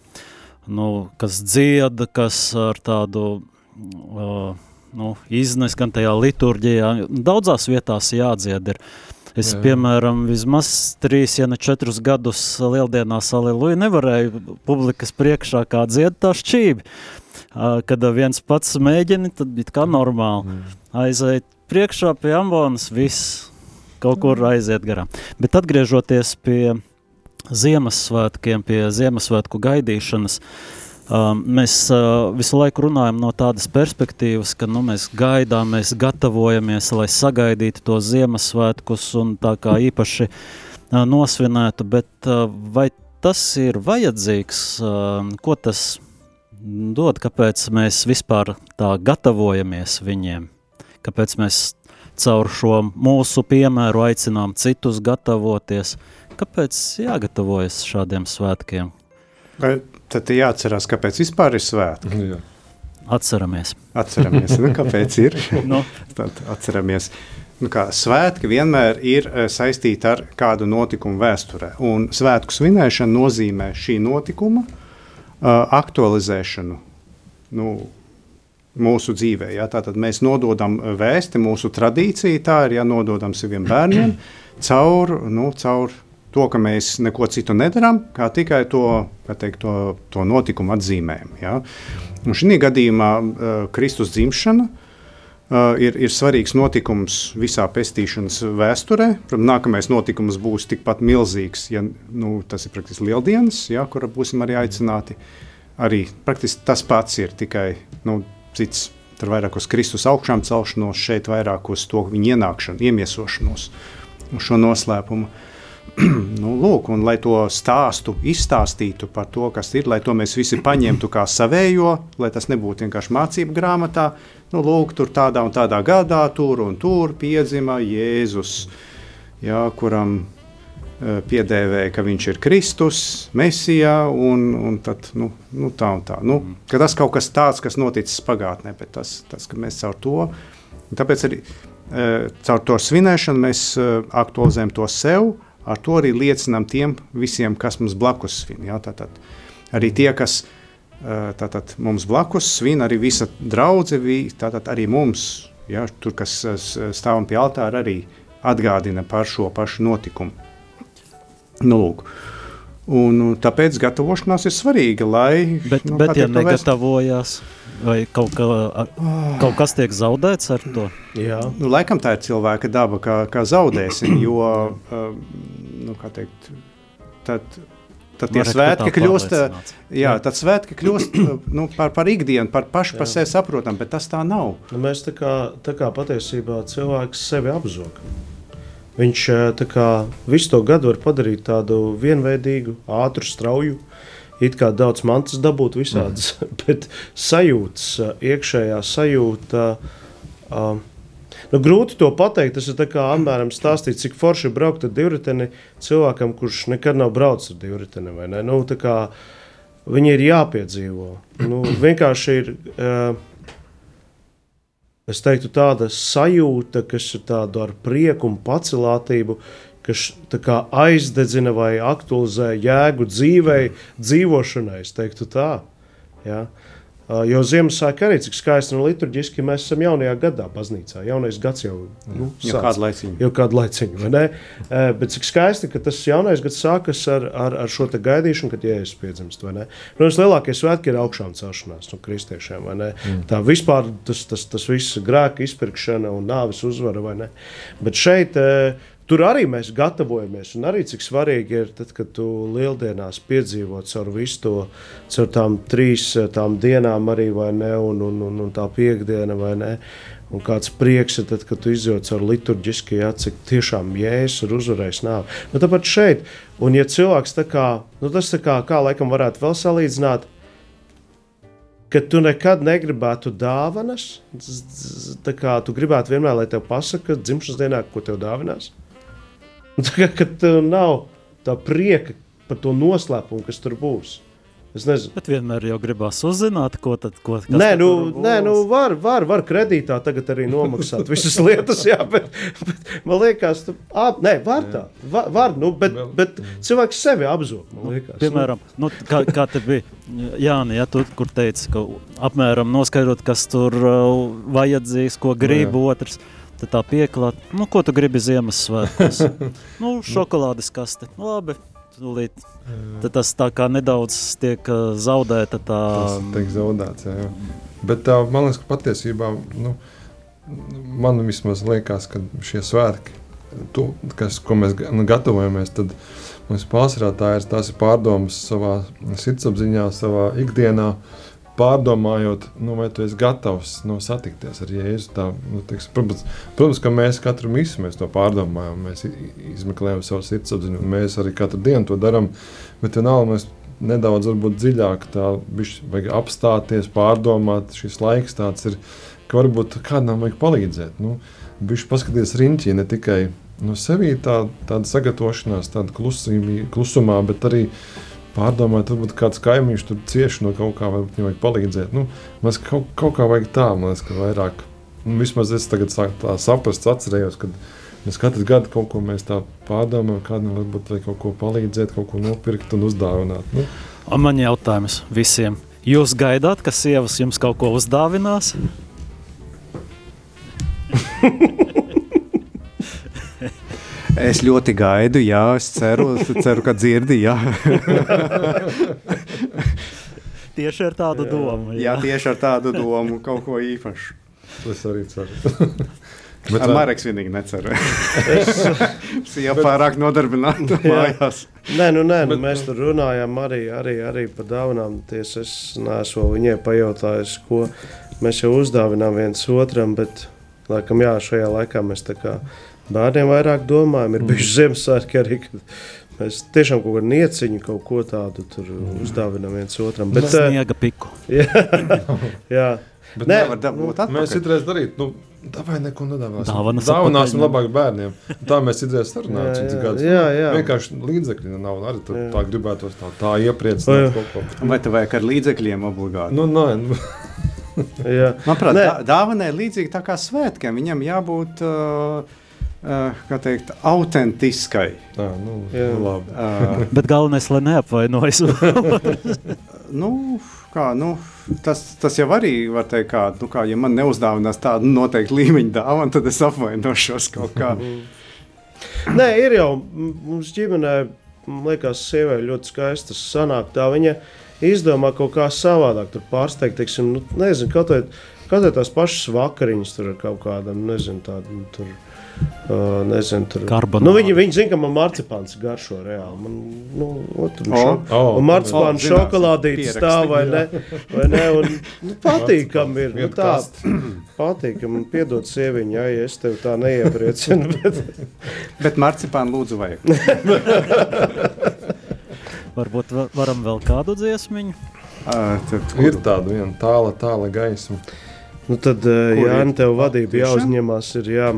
nu, kas dzied, kas ar tādu uh, nu, iznes gan tajā liturģijā. Daudzās vietās jādzied. Ir. Es, jā. piemēram, vismaz trīs, ja ne četrus gadus lieldienās Aleluja nevarēju publikas priekšā kā dzied tā šķībi. Kad viens pats mēģina, tad ir kā normāli. Aiziet priekšā pie ambonas, viss kaut kur aiziet garām. Bet atgriežoties pie Ziemassvētkiem, pie Ziemassvētku gaidīšanas, uh, Um, mēs uh, visu laiku runājam no tādas perspektīvas, ka nu, mēs gaidām, mēs gatavojamies, lai sagaidītu to Ziemassvētkus un tā kā īpaši uh, nosvinētu, bet uh, vai tas ir vajadzīgs, uh, ko tas dod, kāpēc mēs vispār tā gatavojamies viņiem, kāpēc mēs caur šo mūsu piemēru aicinām citus gatavoties, kāpēc jāgatavojas šādiem svētkiem? Tad jāatcerās, kāpēc vispār ir svētki. Jā. Atceramies. Atceramies, nu, kāpēc ir. (laughs) Nu, Tad atceramies. Nu kā, svētki vienmēr ir eh, saistīti ar kādu notikumu vēsturē. Un svētku svinēšana nozīmē šī notikuma uh, aktualizēšanu nu, mūsu dzīvē. Ja? Tātad mēs nododam vēsti, mūsu tradīcija tā ir, ja nododam saviem bērniem caur, nu, caur to, ka mēs neko citu nedarām, kā tikai to, teikt, to, to notikumu atzīmējam. Ja? Šī gadījumā uh, Kristus dzimšana uh, ir, ir svarīgs notikums visā pestīšanas vēsturē. Protams, nākamais notikums būs tikpat milzīgs, ja nu, tas ir praktiski lieldienas, ja, kura būsim arī aicināti. Arī praktiski tas pats ir tikai nu, cits. Tur vairāk uz Kristus augšām celšanos, šeit vairāk uz to viņa ienākšanu, iemiesošanos, uz šo noslēpumu. (clears throat) nu, lūk, un lai to stāstu izstāstītu par to, kas ir, lai to mēs visi paņemtu kā savējo, lai tas nebūtu vienkārši mācību grāmatā, nu, lūk, tur tādā un tādā gadā, tur un tur piedzima Jēzus, jā, kuram uh, piedēvēja, ka viņš ir Kristus, Mesijā, un, un tad, nu, nu, tā un tā. Nu, ka tas kaut kas tāds, kas noticis pagātnē, bet tas, tas ka mēs caur to, tāpēc arī uh, caur to svinēšanu mēs uh, aktualizējam to sev, ar to arī liecinām tiem visiem, kas mums blakus svin. Ja? Tātad, arī tie, kas tātad, mums blakus svin, arī visa draudzene, tātad arī mums, ja? tur, kas stāvam pie altāra, arī atgādina par šo pašu notikumu. Nu, lūk. Un, tāpēc gatavošanās ir svarīga. Lai, bet, nu, bet ja negatavojās, vai kaut, kā, kaut kas tiek zaudēts ar to? Jā. Nu, laikam tā ir cilvēka daba, kā, kā zaudēsim. Jo, nu, kā teikt, tad, tad tie svētki kļūst, jā, tad svētki kļūst nu, par, par ikdienu, par pašu par sevi saprotam, bet tas tā nav. Nu, mēs tā kā, tā kā patiesībā cilvēks sevi apzogam. Viņš kā, visu to gadu var padarīt tādu vienveidīgu, ātru, strauju. It kā daudz mantas dabūt visādas, mm. (laughs) bet sajūtas, iekšējā sajūta. Uh, nu, grūti to pateikt. Tas ir kā apmēram stāstīt, cik forši ir braukt ar divriteni cilvēkam, kurš nekad nav braucis ar divriteni. Nu, kā, viņi ir jāpiedzīvo. Nu, (clears throat) vienkārši ir. Uh, es teiktu, tāda sajūta, kas ir tāda ar prieku un pacelātību, kas aizdedzina vai aktualizē jēgu dzīvei, dzīvošanai. Es teiktu tā. Ja? Jo Ziemassvētku arī cik skaisti un liturģiski mēs esam jaunajā gadā, baznīcā. Jaunais gads jau, nu, jau kādu laiciņu. Jau kādu laiciņu, vai ne? Bet cik skaisti, ka tas jaunais gads sākas ar, ar, ar šo gaidīšanu, kad jēzus piedzimst, vai ne? Protams, lielākie svētki ir augšām celšanās no kristiešiem, vai ne? Mm. Tā vispār tas, tas, tas viss grēka izpirkšana un nāves uzvara, vai ne? Bet šeit Tur arī mēs gatavojamies, un arī cik svarīgi ir, tad, kad tu lieldienās piedzīvo caur visu to, caur tām trīs tām dienām, arī, ne, un, un, un, un tā piekdiena, vai ne? Un kāds prieks ir, tad, kad tu izjūti caur liturģiski, ja, cik tiešām jēzus ir uzvarējis nāvi. Nu, tāpat šeit, un ja cilvēks tā kā, nu, tas tā kā, kā laikam varētu vēl salīdzināt, ka tu nekad negribētu dāvanas, tā kā tu gribētu vienmēr, lai tev pasaka dzimšanas dienā, ko tev dāvinās. Ka tev nav tā prieka par to noslēpumu, kas tur būs. Es nezinu. Bet vienmēr jau gribās uzzināt, ko tad ko, nē, nu, nē, nu var, var, var kredītā tagad arī nomaksāt visas (laughs) lietas, jā, bet, bet man liekas, tu, ap, nē, var tā, var, var nu, bet, bet cilvēks sevi apzog, man liekas. Piemēram, nu, kā, kā te bija Jāni, ja tu, kur teici, ka apmēram noskaidrot, kas tur uh, vajadzīgs, ko grib jā. otrs. Tad tā pieklāt, nu, ko tu gribi Ziemassvētkos? (laughs) nu, šokolādes kaste. Nu, labi, tūlīt. Tad tas tā kā nedaudz tiek zaudēta tā... Tas tiek zaudēts, jā. jā. Bet tā, man liekas, ka patiesībā, nu, man vismaz liekas, ka šie svētki, tu, kas, ko mēs nu, gatavojamies, tad mums pārsvarā tā ir, tās ir pārdomas savā sirdsapziņā, savā ikdienā, uh, pārdomājot, nu, vai tu esi gatavs nu, satikties ar Jēzu. Tā, nu, teiks, protams, protams, ka mēs katru misiju mēs to pārdomājam, mēs izmeklējam savu sirdsapziņu, un mēs arī katru dienu to darām. Bet vienalga mēs nedaudz dziļāk vajag apstāties, pārdomāt. Šis laiks tāds ir, ka varbūt kādam vajag palīdzēt. Nu, Viņš paskatījās riņķī ne tikai no sevis tā, tāda sagatavošanās, tāda klusumā, bet arī pārdomāt, varbūt kāds kaimiņš tur cieši no kaut kā, varbūt viņam vajag palīdzēt. Nu, mēs kaut, kaut kā vajag tā, man liekas, ka vairāk. Nu, vismaz es tagad sāku tā saprast, atcerējos, ka mēs katru gadu kaut ko mēs tā pārdomājam, kādam varbūt vajag kaut ko palīdzēt, kaut ko nopirkt un uzdāvināt. Nu, Un man jautājums visiem. Jūs gaidāt, ka sievas jums kaut ko uzdāvinās? (laughs) Es ļoti gaidu, jā, es ceru, ceru ka dzirdi. Jā, (laughs) Tieši ar tādu domu. jā tieši ar tādu domu, kaut ko īpašu. es arī ceru. (laughs) Bet, Ar Marks vienīgi neceru. (laughs) Es jau pārāk nodarbināta mājās. Nē, nu, nē, nu, mēs tur runājām arī, arī, arī par dāvanām. Ties, es neesmu viņai pajautājis, ko mēs jau uzdāvinām viens otram, bet, laikam, jā, šajā laikā mēs tā kā bērniem vairāk domājam. Ir bijuši Ziemassvētki arī, mēs tiešām kaut kādu nieciņu, kaut ko tādu tur uzdāvinām viens otram. Bet, eh, Sniega piku. (laughs) jā, (laughs) jā. bet Nē, Nevar dabūt Mēs atpakaļ. citreiz darītu, nu, tā neko nedāvāsim. Dāvanas Dāvināsim atpakaļ, labāk bērniem. Tā mēs citreiz sarunājam, cik jā, gadus. jā, jā. Vienkārši līdzekļi nav. Arī tur Jā. tā gribētos tā, tā Vai- iepriecināt kaut ko. Vai tev vajag ar līdzekļiem obligāti? Nu, nē, nu. (laughs) Manuprāt, dā- dāvanai ir līdzīgi tā kā svētkiem. Viņam jābūt uh, uh, kā teikt, autentiskai. tā, nu, Jā. nu labi. Uh, (laughs) Bet galvenais, lai neapvainojas. (laughs) nu, kā, nu, tas, tas jau arī var teikt, kā, nu, kā ja man neuzdāvinās tādu noteiktu līmeņa dāvanu, tad es apvainošos kaut kā. Nē, ir jau mums ģimenē, man liekas, sievai ļoti skaista sanāk. Tā viņa izdomā kaut kā savādāk, tur pārsteigt, teiksim, nu, nezinu, kaut vai, kaut vai tās pašas vakariņas tur ar kaut kādam, nezinu, tādu, tur. Uh, nezinu, tur Karbonādi. nu, viņi, viņi zina, ka man marcipāns garšo reāli. Man, nu, otru, O. šo, O, un marcipāna o, zināsim, šokolādīte stāv vai ne? Vai ne un, nu, (laughs) patīkam ir. Nu, tā, kaste. (clears throat) patīkam, un piedod sieviņai, ja ja es tev tā neiepriecinu. (laughs) Bet, Bet marcipānu lūdzu vajag. (laughs) Varbūt va- varam vēl kādu dziesmiņu. Uh, tad, Ir tāda viena tāla, tāla gaisma. nu, tad, jā, ir? tev vadība jāuzņemās. Ir, jā,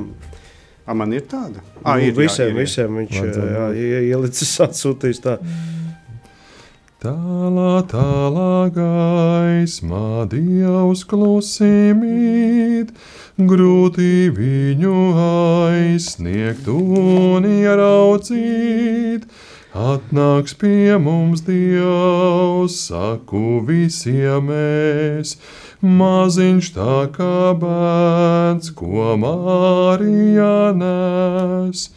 A, man ir tāda. ah, Ah, ir, visiem, jā, ir, ir. visiem viņš jā, ielicis (laughs) atsūtīs tā. Tālā, tālā gaisma, Dievs klusīmīt, grūti viņu aizsniegt un ieraudzīt. Atnāks pie mums Dievs, saku visiem mēs, maziņš tā kā bērns, ko Mārija nes.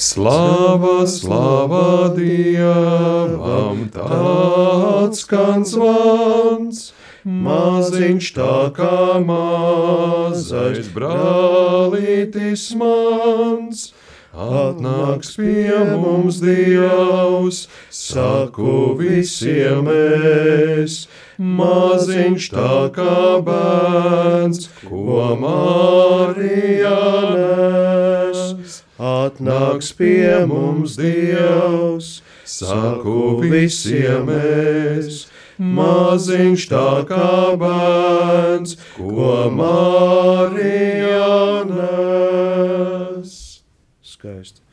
Slava, slava Dievam, tāds skan zvans, maziņš tā kā mazais brālītis mans. Atnāks pie mums Dievs, saku visiem mēs, maziņš tā kā bērns, ko Marija nes. Atnāks pie mums Dievs, Saku visiem mēs, maziņš tā kā bērns, ko Marija nes. Skaisti.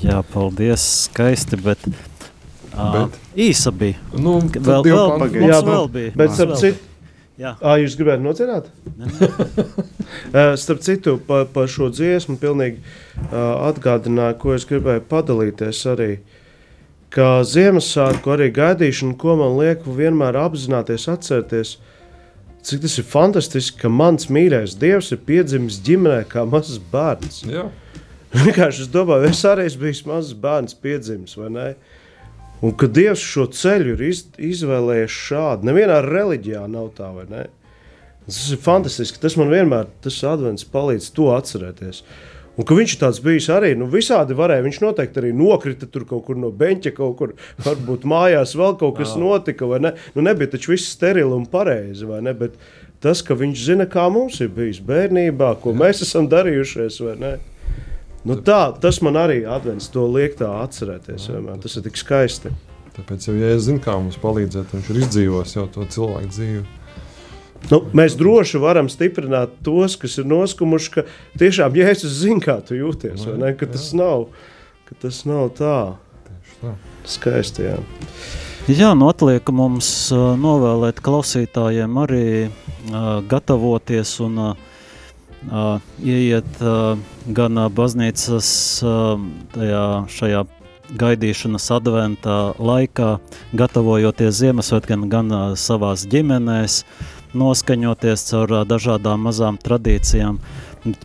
Jā, paldies, skaisti, bet, bet. Bet? īsa bija. Nu, Vēl, vēl, mums Jā, vēl bija. Bet starp citu. Jā, ā, jūs gribētu nocerēt? Uh, Starp citu, par pa šo dziesmu pilnīgi uh, atgādināju, ko es gribēju padalīties arī. Kā Ziemassvētku arī gaidīšana, ko man liek vienmēr apzināties, atcerēties, cik tas ir fantastiski, ka mans mīļais Dievs ir piedzimis ģimenē kā mazs bērns. Jā, Vienkārši es domāju, es arī bijis mazs bērns, piedzimis vai ne? Un ka Dievs šo ceļu ir iz, izvēlējies šādi. Nevienā reliģijā nav tā, vai ne? Tas ir fantastiski. Tas man vienmēr, tas advents palīdz to atcerēties. Un ka viņš ir tāds bijis arī, nu, visādi varēja. Viņš noteikti arī nokrita tur kaut kur no beņķa, kaut kur, varbūt mājās vēl kaut kas notika, vai ne? Nu, nebija taču viss sterili un pareizi, vai ne? Bet tas, ka viņš zina, kā mums ir bijis bērnībā, ko mēs esam darījušies, vai ne? Nu, tā, tas man arī advents to liek tā atcerēties. Vienmēr. Tas ir tik skaisti. tāpēc jau, ja es zinu, kā mums palīdzēt, viņš ir izdzīvojis jau to cilvēku dzīvi. Nu, mēs droši varam stiprināt tos, kas ir noskumuši, ka tiešām Jēzus zina, kā tu jūties. vai ne? Ka tas nav, ka tas nav tā. Skaisti, jā. Jā, nu atliek mums uh, novēlēt klausītājiem arī uh, gatavoties un uh, uh, ieiet uh, gan uh, baznīcas uh, tajā, šajā gaidīšanas adventā laikā, gatavojoties Ziemassvētkiem, gan uh, savās ģimenēs, noskaņoties caur dažādām mazām tradīcijām.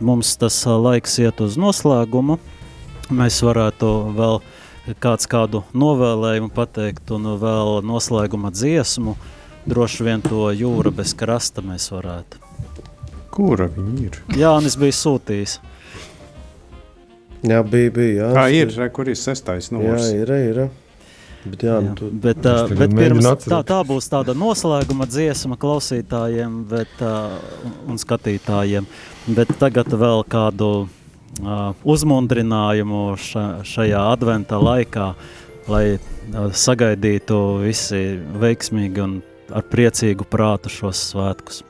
Mums tas laiks iet uz noslēgumu. Mēs varētu vēl kāds kādu novēlējumu pateikt un vēl noslēguma dziesmu. Droši vien to jūra bez krasta mēs varētu. Kura viņi ir? Jā, un es biju sūtījis. Jā, bija, bija. Jā, Kā ir, re, kur ir sestais Jā, numurs? ir, ir. Bet jā, Jā, nu, tu, bet, uh, bet pirms, tā, tā būs tāda noslēguma dziesma klausītājiem bet, uh, un skatītājiem. Bet tagad vēl kādu uh, uzmundrinājumu ša, šajā adventa laikā, lai uh, sagaidītu visi veiksmīgi un ar priecīgu prātu šos svētkus.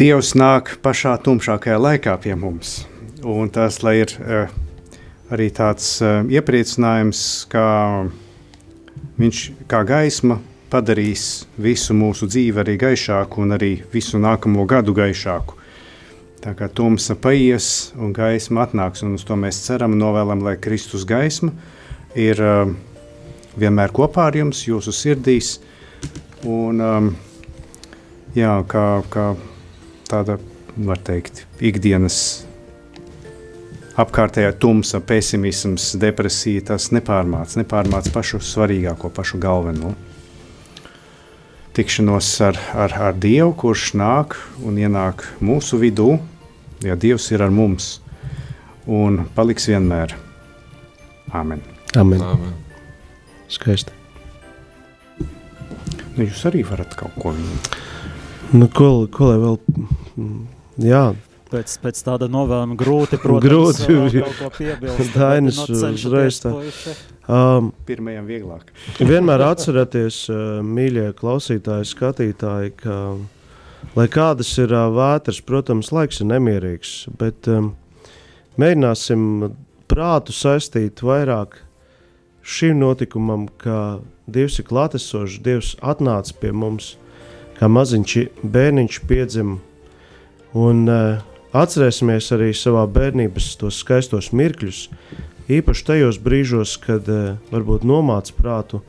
Dievs nāk pašā tumšākajā laikā pie mums. Un tas ir uh, arī tāds uh, iepriecinājums, ka viņš kā gaisma padarīs visu mūsu dzīvi arī gaišāku un arī visu nākamo gadu gaišāku. Tā kā tumsa paies un gaisma atnāks, un uz to mēs ceram un novēlam, lai Kristus gaisma ir uh, vienmēr kopā ar jums, jūsu sirdīs. Un, um, jā, kā, kā tāda, var teikt, ikdienas apkārtējā tumsa, pesimisms, depresija, tas nepārmāc, nepārmāc pašu svarīgāko, pašu galveno. Tikšanos ar, ar, ar Dievu, kurš nāk un ienāk mūsu vidū, ja Dievs ir ar mums un paliks vienmēr. Amen. amen. Amen. Skaisti. Nu, jūs arī varat kaut ko viņam. Nu, ko, ko lai vēl? Jā, Pēc, pēc tāda novēlama grūti, protams, Grūti. kaut ko piebilst. Dainis cenšaties, uzreiz tā. um, Pirmajam vieglāk. vienmēr atcerieties, uh, mīļie klausītāji, skatītāji, ka, lai kādas ir uh, vētras, protams, laiks ir nemierīgs, bet um, mēģināsim prātu saistīt vairāk šim notikumam, ka Dievs ir klātesošs, Dievs atnāca pie mums, kā maziņš bērniņš piedzima. Un uh, atcerēsimies arī savā bērnības tos skaistos mirkļus, īpaši tajos brīžos, kad uh, varbūt nomāca prātu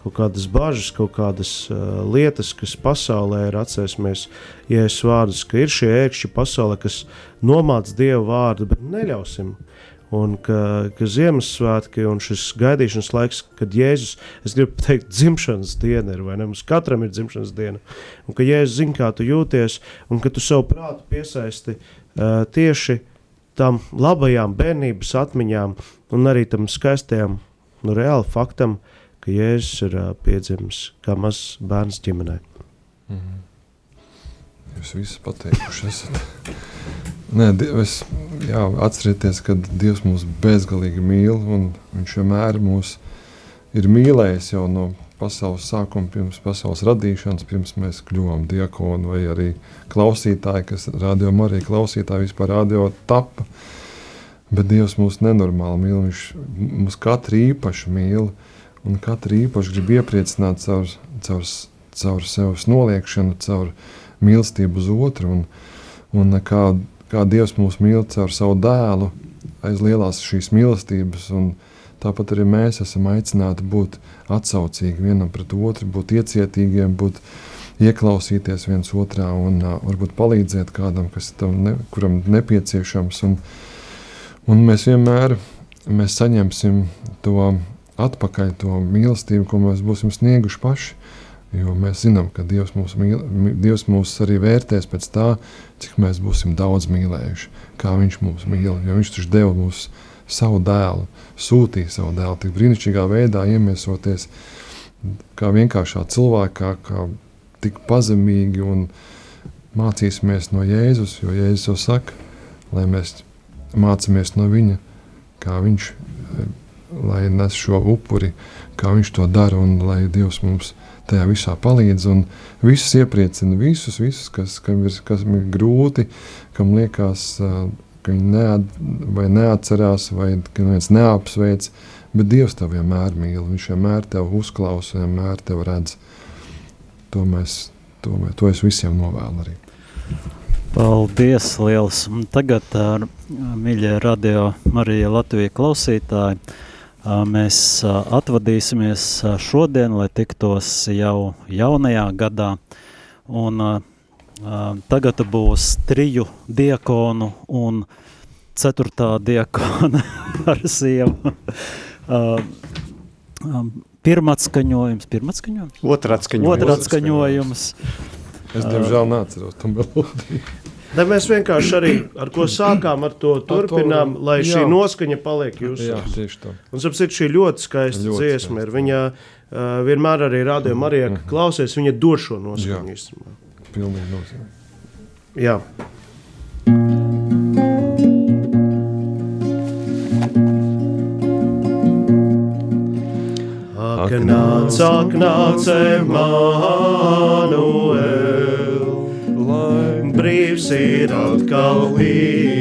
kaut kādas bažas, kaut kādas uh, lietas, kas pasaulē ir. Atcerēsimies, Jēzus vārdus, ka ir šie ēkšķi pasaulē, kas nomāca Dieva vārdu, bet neļausim. Un ka, ka Ziemassvētki un šis gaidīšanas laiks, kad Jēzus, es gribu teikt, dzimšanas diena ir, vai ne? Mums katram ir dzimšanas diena. Un ka Jēzus zina, kā tu jūties, un ka tu savu prātu piesaisti tieši tam labajām bērnības atmiņām un arī tam skaistajam, nu, reāli faktam, ka Jēzus ir uh, piedzimis kā mazs bērns ģimenē. Mhm. Jūs visi pateikuši esat. Nē, Di- es, jā, atcerieties, ka Dievs mūs bezgalīgi mīl, un Viņš vienmēr mūs ir mīlējis jau no pasaules sākuma, pirms pasaules radīšanas, pirms mēs kļuvām diakoni vai arī klausītāji, kas radio arī klausītāji vispār radio tapa. Bet Dievs mūs nenormāli mīl, Viņš mūs katru īpaši mīl, un katru īpaši grib iepriecināt caur, caur, caur sevis noliekšanu, caur mīlestību uz otru. Un, un kā, kā Dievs mūs mīl caur savu dēlu, aiz lielās šīs mīlestības. un Tāpat arī mēs esam aicināti būt atsaucīgi vienam pret otru, būt iecietīgiem, būt ieklausīties viens otrā un uh, varbūt palīdzēt kādam, kas tam ne, kuram nepieciešams. Un, un mēs vienmēr mēs saņemsim to atpakaļ, to mīlestību, ko mēs būsim snieguši paši. Jo mēs zinām, ka Dievs mūs, mīl, Dievs mūs arī vērtēs pēc tā, cik mēs būsim daudz mīlējuši, kā Viņš mūs mīl. Jo Viņš taču deva mums savu dēlu, sūtīja savu dēlu tik brīnišķīgā veidā, iemiesoties kā vienkāršā cilvēkā, kā tik pazemīgi un mācīsimies no Jēzus, jo Jēzus jau saka, lai mēs mācāmies no Viņa, kā Viņš eh, lai nes šo upuri, kā Viņš to dara un lai Dievs mums tajā visā palīdz. Un visus iepriecina, visus, visus kas, kam ir, kas ir grūti, kam liekas uh, ka viņi neat, vai neatcerās, vai ka viens neapsveic. Bet Dievs tev vienmēr mīl, Viņš vienmēr tevi uzklausa, vienmēr tevi redz. To, mēs, to, to es visiem novēlu arī. Paldies, liels! Un tagad, mīļie radio Marija Latvija klausītāji, mēs atvadīsimies šodien, lai tiktos jau jaunajā gadā. Un tagad būs triju diakonu un ceturtā diakona (laughs) ar sievu. Pirmatskaņojums, pirmatskaņojums? Otratskaņojums. Otratskaņojums. Es diemžēl neatceros to melodiju. (laughs) Ne, mēs vienkārši arī ar ko sākām, ar to turpinām, lai šī jā. noskaņa paliek jūsu. Jā, tieši tā. Un sapratu, šī ļoti skaista Ļoti dziesma ir. Viņa uh, vienmēr arī rādīja Marijā, ka klausies, viņa dod šo noskaņu. īstenībā. Pilnīgi nozīmē. Jā. Ak, nāc, ak, nāc, Emanuel, lai brīvs ir atkal Izraels,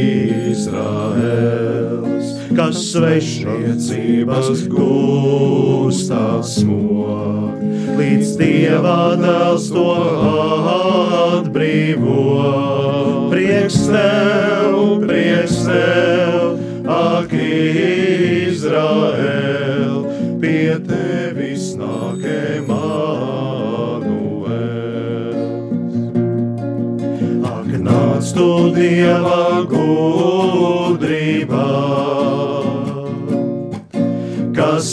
kas svešniecības gūstās smog, līdz Dieva dēls to atbrīvo. Prieks tev, prieks tev, ak, Izrael, pie tevis nāk Emanuels. Ak, nāc tu Dieva gudrībā,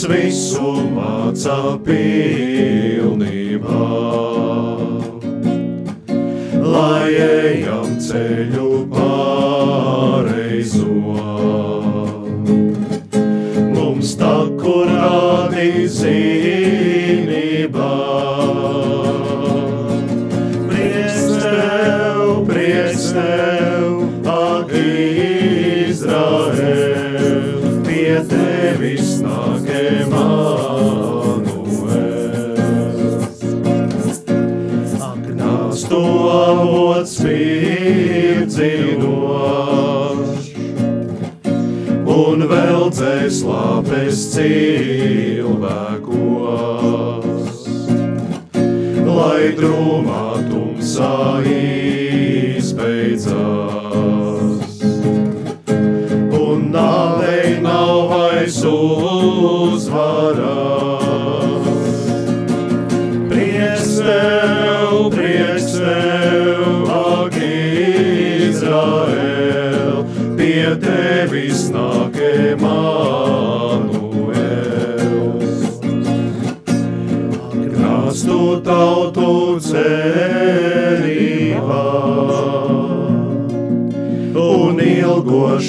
kas visu māca pilnībā. Lai ejam ceļu pareizo, dzēs lāpes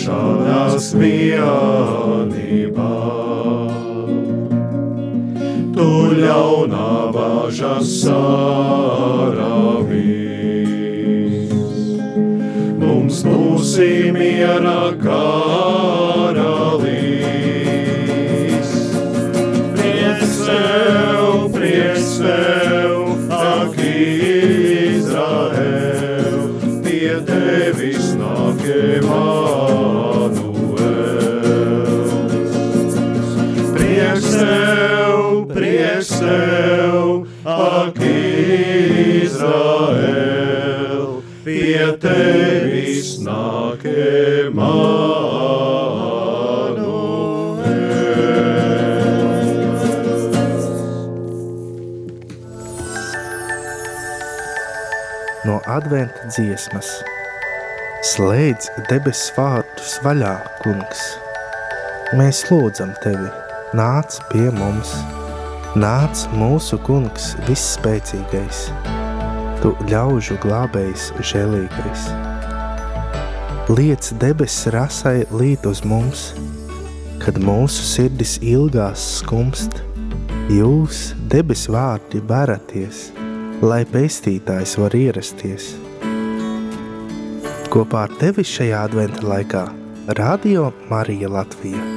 ilgošanās vienībā. Tu ļaunā bāžas sāravīs. Mums būsi miera adventa dziesmas. Slēdz debesu vārtus vaļā, kungs. Mēs lūdzam tevi, nāc pie mums, nāc mūsu kungs visspēcīgais, tu ļaužu glābējs žēlīgais. Liec debesu rasai līt uz mums, kad mūsu sirdis ilgās skumst, jūs debesu vārdi baraties, lai pestītājs var ierasties. Kopā ar tevi šajā adventa laikā Radio Marija Latvija.